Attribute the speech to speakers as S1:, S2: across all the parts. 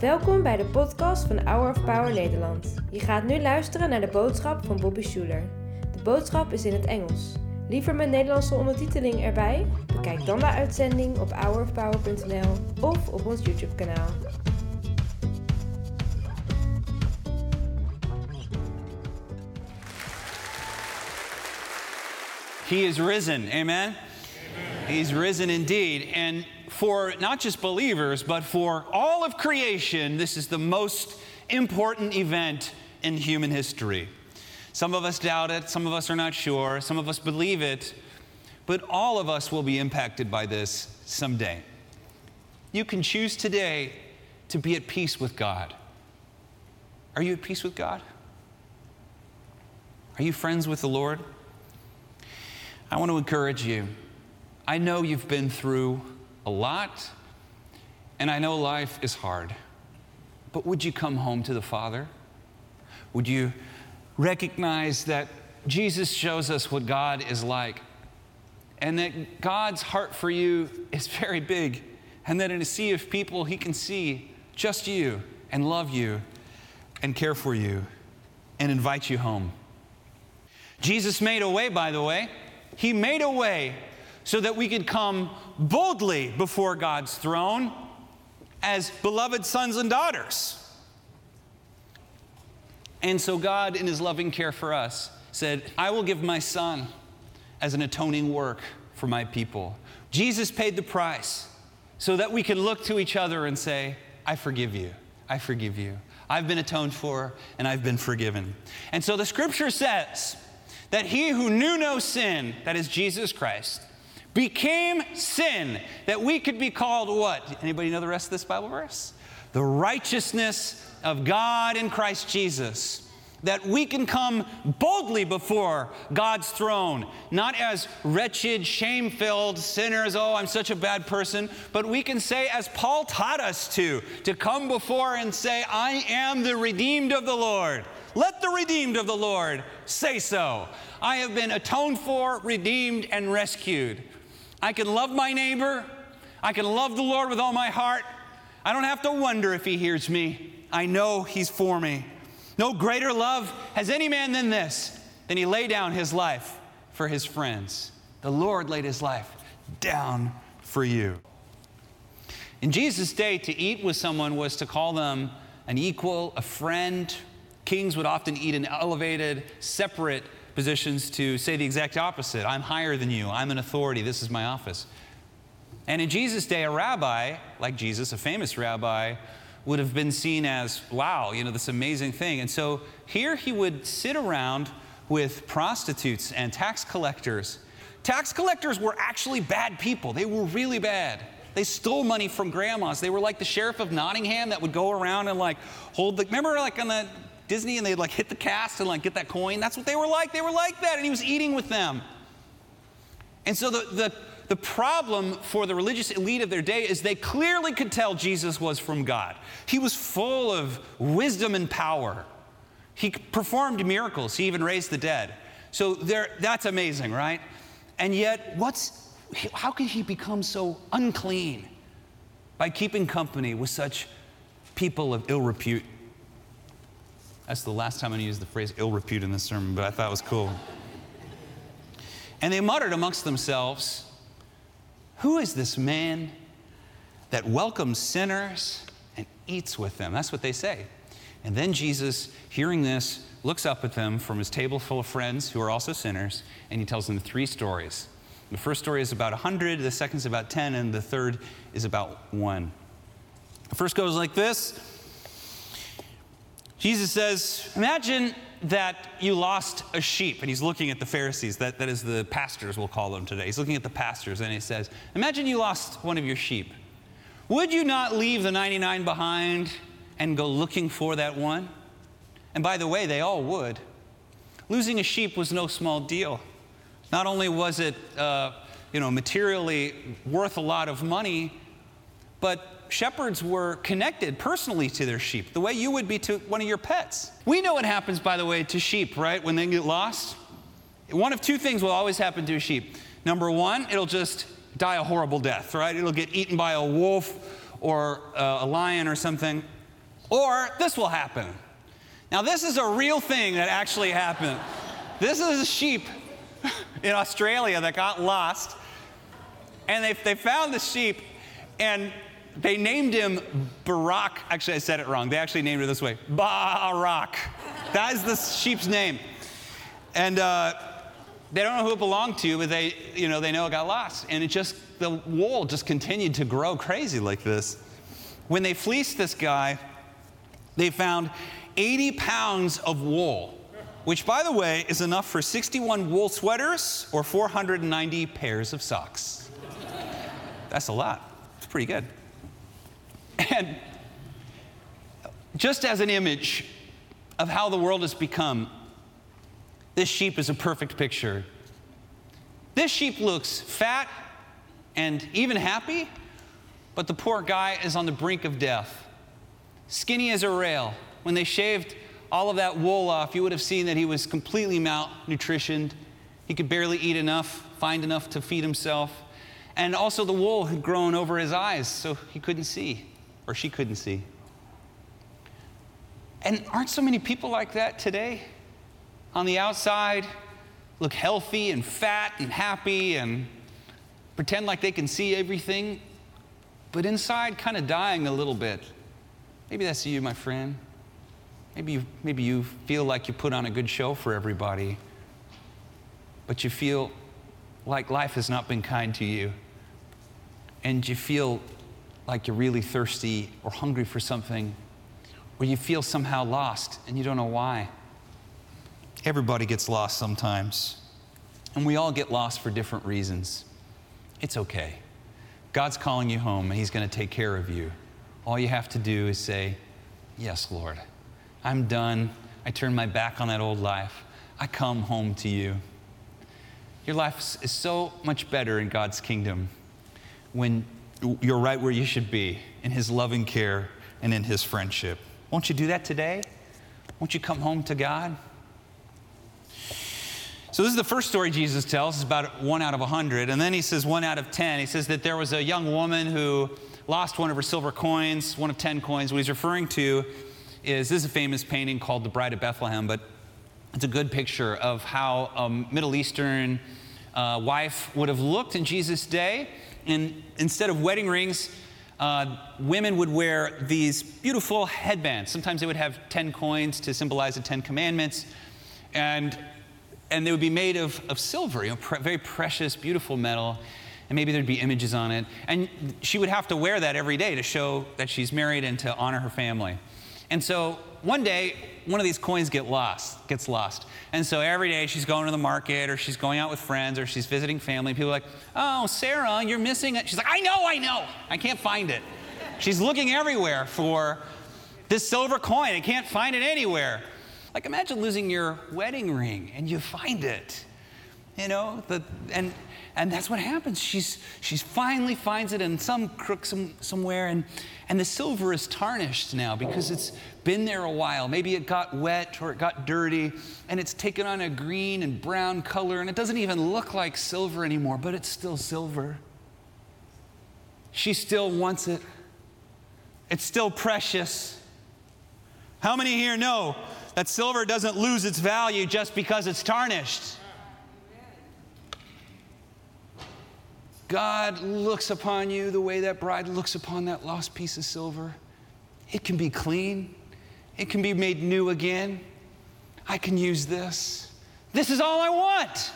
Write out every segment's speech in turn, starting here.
S1: Welkom bij de podcast van Hour of Power Nederland. Je gaat nu luisteren naar de boodschap van Bobby Schuler. De boodschap is in het Engels. Liever met Nederlandse ondertiteling erbij? Bekijk dan de uitzending op hourofpower.nl of op ons YouTube kanaal.
S2: He is risen. Amen? He's risen indeed. And for not just believers, but for all of creation, this is the most important event in human history. Some of us doubt it, some of us are not sure, some of us believe it, but all of us will be impacted by this someday. You can choose today to be at peace with God. Are you at peace with God? Are you friends with the Lord? I want to encourage you. I know you've been through a lot, and I know life is hard. But would you come home to the Father? Would you recognize that Jesus shows us what God is like, and that God's heart for you is very big, and that in a sea of people, He can see just you and love you and care for you and invite you home? Jesus made a way, by the way. He made a way so that we could come boldly before God's throne as beloved sons and daughters. And so, God, in His loving care for us, said, I will give my Son as an atoning work for my people. Jesus paid the price so that we can look to each other and say, I forgive you. I forgive you. I've been atoned for and I've been forgiven. And so the scripture says that he who knew no sin, that is Jesus Christ, became sin that we could be called what? Anybody know the rest of this Bible verse? The righteousness of God in Christ Jesus. That we can come boldly before God's throne, not as wretched, shame filled sinners, oh, I'm such a bad person, but we can say, as Paul taught us to, to come before and say, I am the redeemed of the Lord. Let the redeemed of the Lord say so. I have been atoned for, redeemed, and rescued. I can love my neighbor. I can love the Lord with all my heart. I don't have to wonder if He hears me. I know He's for me. No greater love has any man than this, than He lay down His life for His friends. The Lord laid His life down for you. In Jesus' day, to eat with someone was to call them an equal, a friend. Kings would often eat in elevated, separate positions to say the exact opposite I'm higher than you, I'm an authority, this is my office. And in Jesus' day, a rabbi, like Jesus, a famous rabbi, would have been seen as, wow, you know, this amazing thing. And so here he would sit around with prostitutes and tax collectors. Tax collectors were actually bad people, they were really bad. They stole money from grandmas. They were like the sheriff of Nottingham that would go around and like hold the, remember like on the Disney and they'd like hit the cast and like get that coin? That's what they were like. They were like that. And he was eating with them. And so the, the, the problem for the religious elite of their day is they clearly could tell Jesus was from God. He was full of wisdom and power. He performed miracles, he even raised the dead. So there, that's amazing, right? And yet, what's, how could he become so unclean? By keeping company with such people of ill repute. That's the last time I used the phrase ill repute in this sermon, but I thought it was cool. And they muttered amongst themselves, Who is this man that welcomes sinners and eats with them? That's what they say. And then Jesus, hearing this, looks up at them from his table full of friends who are also sinners, and he tells them three stories. The first story is about 100, the second is about 10, and the third is about one. The first goes like this Jesus says, Imagine that you lost a sheep, and he's looking at the Pharisees, that, that is the pastors, we'll call them today. He's looking at the pastors, and he says, Imagine you lost one of your sheep. Would you not leave the 99 behind and go looking for that one? And by the way, they all would. Losing a sheep was no small deal. Not only was it, uh, you know, materially worth a lot of money, but shepherds were connected personally to their sheep, the way you would be to one of your pets. We know what happens, by the way, to sheep, right, when they get lost. One of two things will always happen to a sheep. Number one, it'll just die a horrible death, right? It'll get eaten by a wolf or uh, a lion or something. Or this will happen. Now, this is a real thing that actually happened. This is a sheep in Australia that got lost. And they, they found the sheep and they named him Barak. Actually, I said it wrong. They actually named it this way Baarack. That is the sheep's name. And uh, they don't know who it belonged to, but they, you know, they know it got lost. And it just, the wool just continued to grow crazy like this. When they fleeced this guy, they found 80 pounds of wool, which, by the way, is enough for 61 wool sweaters or 490 pairs of socks. That's a lot. It's pretty good. And just as an image of how the world has become, this sheep is a perfect picture. This sheep looks fat and even happy, but the poor guy is on the brink of death. Skinny as a rail. When they shaved all of that wool off, you would have seen that he was completely malnutritioned. He could barely eat enough, find enough to feed himself. And also, the wool had grown over his eyes, so he couldn't see or she couldn't see. And aren't so many people like that today? On the outside, look healthy and fat and happy and pretend like they can see everything, but inside, kind of dying a little bit. Maybe that's you, my friend. Maybe you, maybe you feel like you put on a good show for everybody, but you feel like life has not been kind to you. And you feel like you're really thirsty or hungry for something, or you feel somehow lost and you don't know why. Everybody gets lost sometimes, and we all get lost for different reasons. It's okay. God's calling you home, and He's going to take care of you. All you have to do is say, Yes, Lord, I'm done. I turn my back on that old life. I come home to you. Your life is so much better in God's kingdom when you're right where you should be in His loving care and in His friendship. Won't you do that today? Won't you come home to God? So, this is the first story Jesus tells. It's about one out of a hundred. And then he says one out of ten. He says that there was a young woman who lost one of her silver coins, one of ten coins. What he's referring to is this is a famous painting called The Bride of Bethlehem, but it's a good picture of how a Middle Eastern uh, wife would have looked in Jesus' day and instead of wedding rings, uh, women would wear these beautiful headbands. Sometimes they would have 10 coins to symbolize the 10 commandments. And, and they would be made of, of silver, you know, pre- very precious, beautiful metal. And maybe there'd be images on it. And she would have to wear that every day to show that she's married and to honor her family. And so one day, one of these coins get lost, gets lost. And so every day she's going to the market or she's going out with friends or she's visiting family. People are like, oh, Sarah, you're missing it. She's like, I know, I know. I can't find it. She's looking everywhere for this silver coin. I can't find it anywhere. Like imagine losing your wedding ring and you find it. You know, the, and and that's what happens. She's, she's finally finds it in some crook some, somewhere, and, and the silver is tarnished now because it's been there a while. Maybe it got wet or it got dirty, and it's taken on a green and brown color, and it doesn't even look like silver anymore, but it's still silver. She still wants it, it's still precious. How many here know that silver doesn't lose its value just because it's tarnished? God looks upon you the way that bride looks upon that lost piece of silver. It can be clean, it can be made new again. I can use this. This is all I want.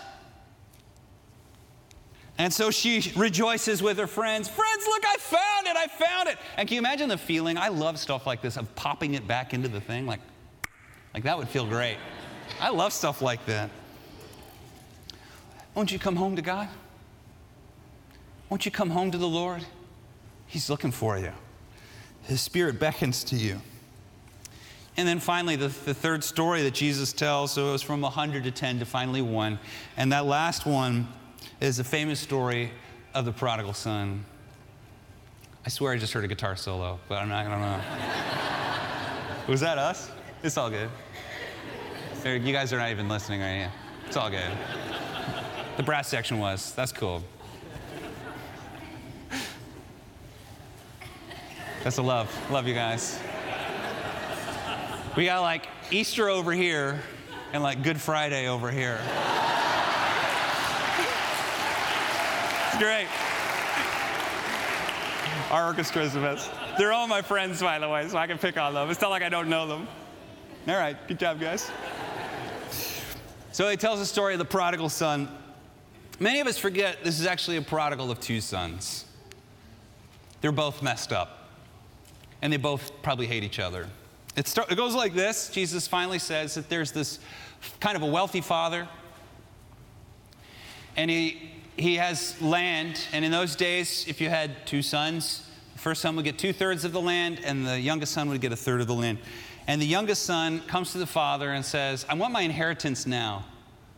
S2: And so she rejoices with her friends. Friends, look, I found it, I found it. And can you imagine the feeling? I love stuff like this of popping it back into the thing. Like, like that would feel great. I love stuff like that. Won't you come home to God? Won't you come home to the Lord? He's looking for you. His Spirit beckons to you. And then finally, the, the third story that Jesus tells, so it was from 100 to 10 to finally 1. And that last one is a famous story of the prodigal son. I swear I just heard a guitar solo, but I'm not, I don't know. was that us? It's all good. You guys are not even listening right now. It's all good. The brass section was. That's cool. That's a love. Love you guys. We got like Easter over here and like Good Friday over here. it's great. Our orchestra is the best. They're all my friends, by the way, so I can pick on them. It's not like I don't know them. All right, good job, guys. So he tells the story of the prodigal son. Many of us forget this is actually a prodigal of two sons. They're both messed up, and they both probably hate each other. It, start, it goes like this Jesus finally says that there's this kind of a wealthy father, and he, he has land. And in those days, if you had two sons, the first son would get two thirds of the land, and the youngest son would get a third of the land. And the youngest son comes to the father and says, I want my inheritance now,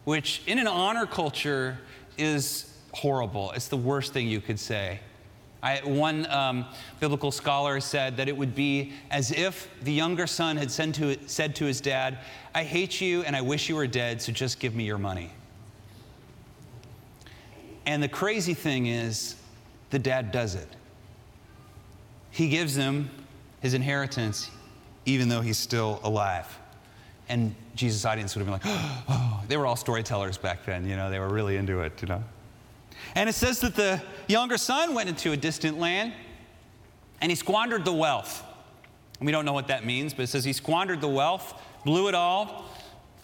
S2: which in an honor culture is horrible. It's the worst thing you could say. I, one um, biblical scholar said that it would be as if the younger son had said to, said to his dad, I hate you and I wish you were dead, so just give me your money. And the crazy thing is, the dad does it. He gives him his inheritance, even though he's still alive. And Jesus' audience would have been like, oh, they were all storytellers back then, you know, they were really into it, you know. And it says that the younger son went into a distant land and he squandered the wealth. We don't know what that means, but it says he squandered the wealth, blew it all.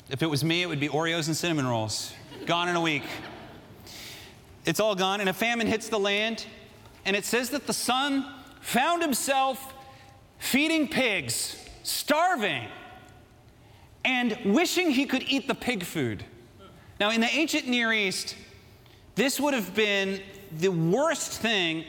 S2: If it was me, it would be Oreos and cinnamon rolls. Gone in a week. It's all gone, and a famine hits the land. And it says that the son found himself feeding pigs, starving, and wishing he could eat the pig food. Now, in the ancient Near East, this would have been the worst thing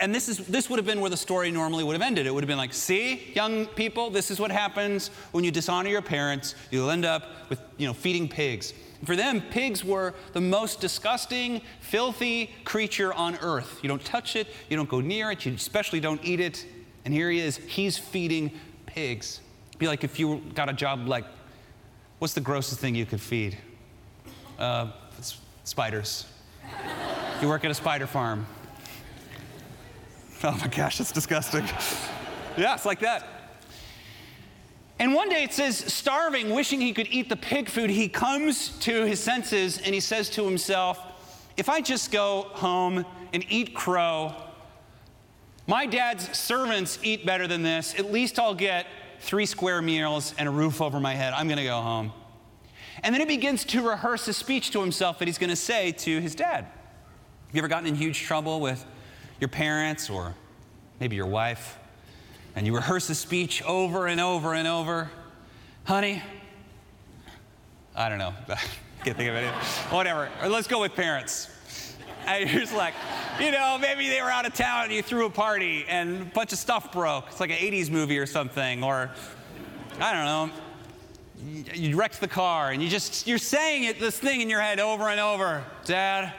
S2: and this is this would have been where the story normally would have ended. It would have been like, see, young people, this is what happens when you dishonor your parents. You'll end up with, you know, feeding pigs. For them, pigs were the most disgusting, filthy creature on earth. You don't touch it, you don't go near it, you especially don't eat it. And here he is, he's feeding pigs. It'd be like if you got a job like, what's the grossest thing you could feed? Uh, spiders. You work at a spider farm. Oh my gosh, that's disgusting. yeah, it's like that. And one day it says, starving, wishing he could eat the pig food, he comes to his senses and he says to himself, if I just go home and eat crow, my dad's servants eat better than this. At least I'll get three square meals and a roof over my head. I'm going to go home. And then he begins to rehearse a speech to himself that he's going to say to his dad. Have you ever gotten in huge trouble with your parents or maybe your wife? And you rehearse a speech over and over and over. Honey, I don't know. Can't think of it. Whatever. Or let's go with parents. And you're just like, you know, maybe they were out of town and you threw a party and a bunch of stuff broke. It's like an 80s movie or something. Or, I don't know, you wrecked the car and you just, you're saying it, this thing in your head over and over. Dad,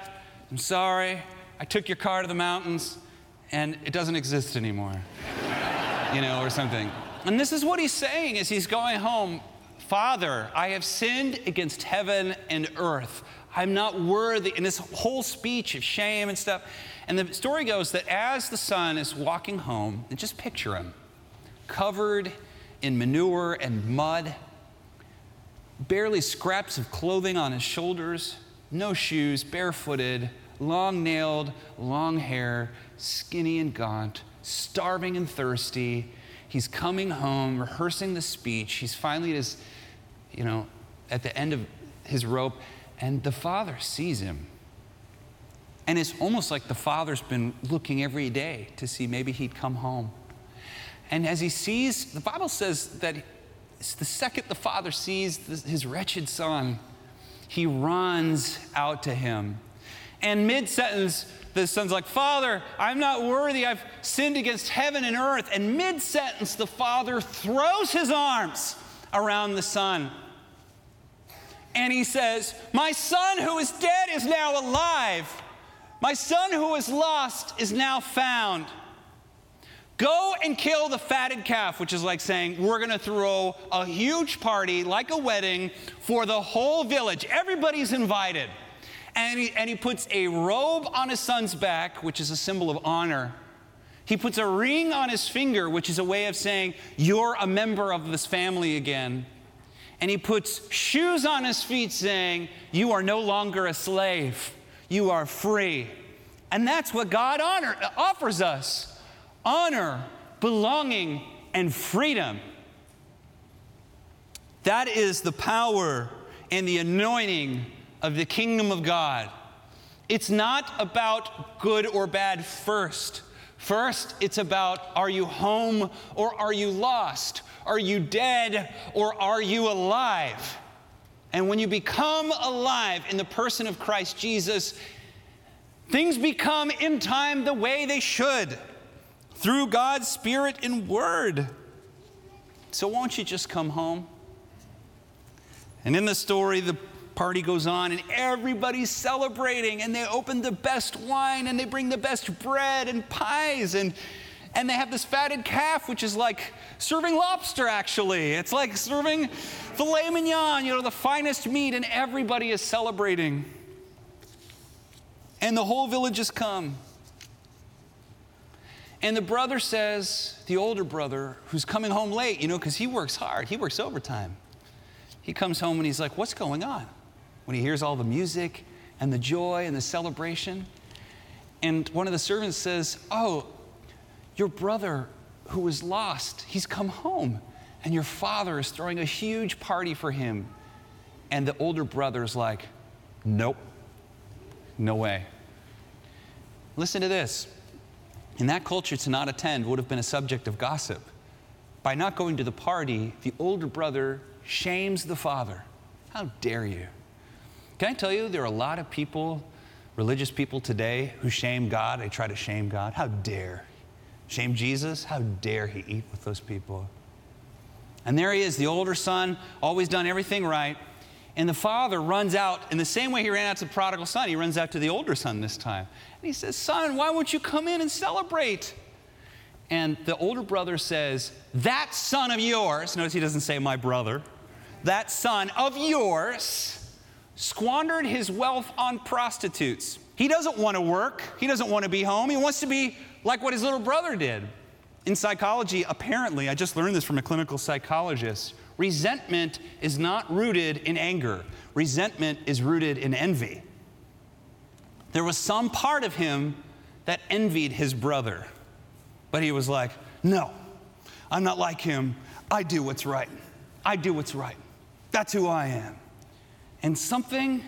S2: I'm sorry. I took your car to the mountains and it doesn't exist anymore. you know, or something. And this is what he's saying as he's going home. Father, I have sinned against heaven and earth. I'm not worthy. And this whole speech of shame and stuff. And the story goes that as the son is walking home, and just picture him, covered in manure and mud, barely scraps of clothing on his shoulders, no shoes, barefooted, long nailed, long hair, skinny and gaunt, starving and thirsty. He's coming home, rehearsing the speech. He's finally at his, you know, at the end of his rope, and the father sees him. And it's almost like the father's been looking every day to see maybe he'd come home. And as he sees, the Bible says that the second the father sees his wretched son, he runs out to him. And mid sentence, the son's like, Father, I'm not worthy. I've sinned against heaven and earth. And mid sentence, the father throws his arms around the son. And he says, My son who is dead is now alive. My son who was lost is now found. Go and kill the fatted calf, which is like saying, we're going to throw a huge party, like a wedding, for the whole village. Everybody's invited. And he, and he puts a robe on his son's back, which is a symbol of honor. He puts a ring on his finger, which is a way of saying, You're a member of this family again. And he puts shoes on his feet, saying, You are no longer a slave, you are free. And that's what God honor, uh, offers us honor, belonging, and freedom. That is the power and the anointing of the kingdom of God. It's not about good or bad first. First, it's about are you home or are you lost? Are you dead or are you alive? And when you become alive in the person of Christ Jesus, things become in time the way they should through God's Spirit and Word. So, won't you just come home? And in the story, the party goes on and everybody's celebrating and they open the best wine and they bring the best bread and pies and and they have this fatted calf which is like serving lobster actually it's like serving filet mignon you know the finest meat and everybody is celebrating and the whole village has come and the brother says the older brother who's coming home late you know because he works hard he works overtime he comes home and he's like what's going on when he hears all the music and the joy and the celebration. And one of the servants says, Oh, your brother who was lost, he's come home, and your father is throwing a huge party for him. And the older brother's like, Nope, no way. Listen to this. In that culture, to not attend would have been a subject of gossip. By not going to the party, the older brother shames the father. How dare you? Can I tell you, there are a lot of people, religious people today, who shame God. They try to shame God. How dare. Shame Jesus? How dare he eat with those people? And there he is, the older son, always done everything right. And the father runs out in the same way he ran out to the prodigal son, he runs out to the older son this time. And he says, Son, why won't you come in and celebrate? And the older brother says, That son of yours, notice he doesn't say my brother, that son of yours squandered his wealth on prostitutes. He doesn't want to work, he doesn't want to be home, he wants to be like what his little brother did. In psychology, apparently, I just learned this from a clinical psychologist, resentment is not rooted in anger, resentment is rooted in envy. There was some part of him that envied his brother, but he was like, No, I'm not like him. I do what's right. I do what's right. That's who I am. And something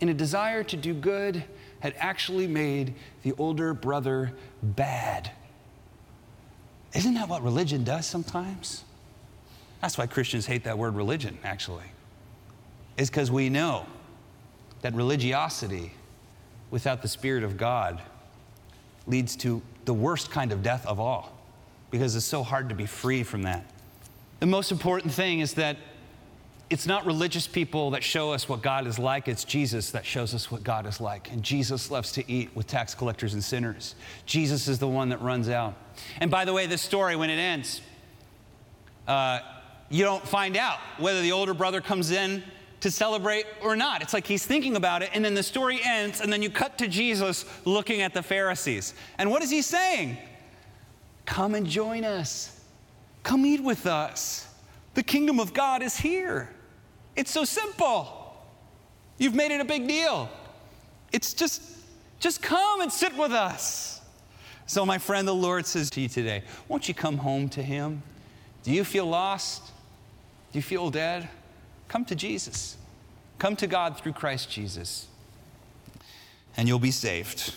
S2: in a desire to do good had actually made the older brother bad. Isn't that what religion does sometimes? That's why Christians hate that word religion, actually. Is because we know that religiosity without the Spirit of God leads to the worst kind of death of all, because it's so hard to be free from that. The most important thing is that it's not religious people that show us what God is like, it's Jesus that shows us what God is like. And Jesus loves to eat with tax collectors and sinners. Jesus is the one that runs out. And by the way, this story, when it ends, uh, you don't find out whether the older brother comes in to celebrate or not. It's like he's thinking about it, and then the story ends, and then you cut to Jesus looking at the Pharisees. And what is he saying? Come and join us, come eat with us. The kingdom of God is here. It's so simple. You've made it a big deal. It's just, just come and sit with us. So, my friend, the Lord says to you today, won't you come home to Him? Do you feel lost? You feel dead? Come to Jesus. Come to God through Christ Jesus, and you'll be saved.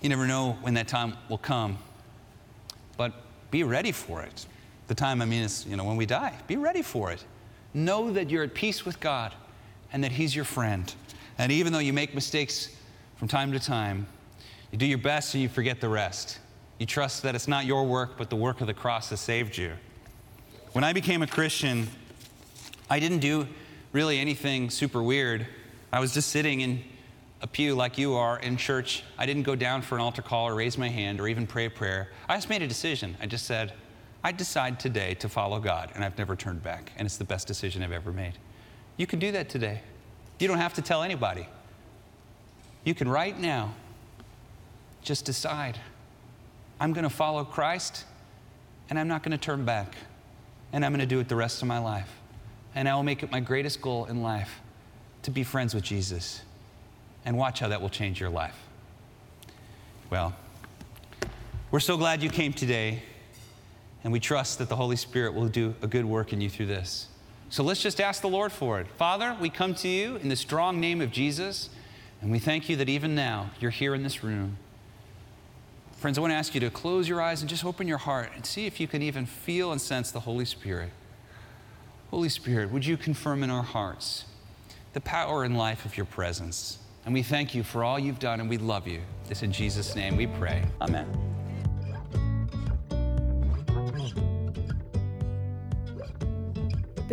S2: You never know when that time will come, but be ready for it. The time, I mean, is, you know, when we die. Be ready for it. Know that you're at peace with God and that He's your friend. And even though you make mistakes from time to time, you do your best and you forget the rest. You trust that it's not your work, but the work of the cross that saved you. When I became a Christian, I didn't do really anything super weird. I was just sitting in a pew like you are in church. I didn't go down for an altar call or raise my hand or even pray a prayer. I just made a decision. I just said, I decide today to follow God, and I've never turned back, and it's the best decision I've ever made. You can do that today. You don't have to tell anybody. You can right now just decide I'm going to follow Christ and I'm not going to turn back. And I'm going to do it the rest of my life. And I will make it my greatest goal in life to be friends with Jesus. And watch how that will change your life. Well, we're so glad you came today. And we trust that the Holy Spirit will do a good work in you through this. So let's just ask the Lord for it. Father, we come to you in the strong name of Jesus, and we thank you that even now you're here in this room. Friends, I want to ask you to close your eyes and just open your heart and see if you can even feel and sense the Holy Spirit. Holy Spirit, would you confirm in our hearts the power and life of your presence? And we thank you for all you've done, and we love you. This in Jesus' name we pray. Amen.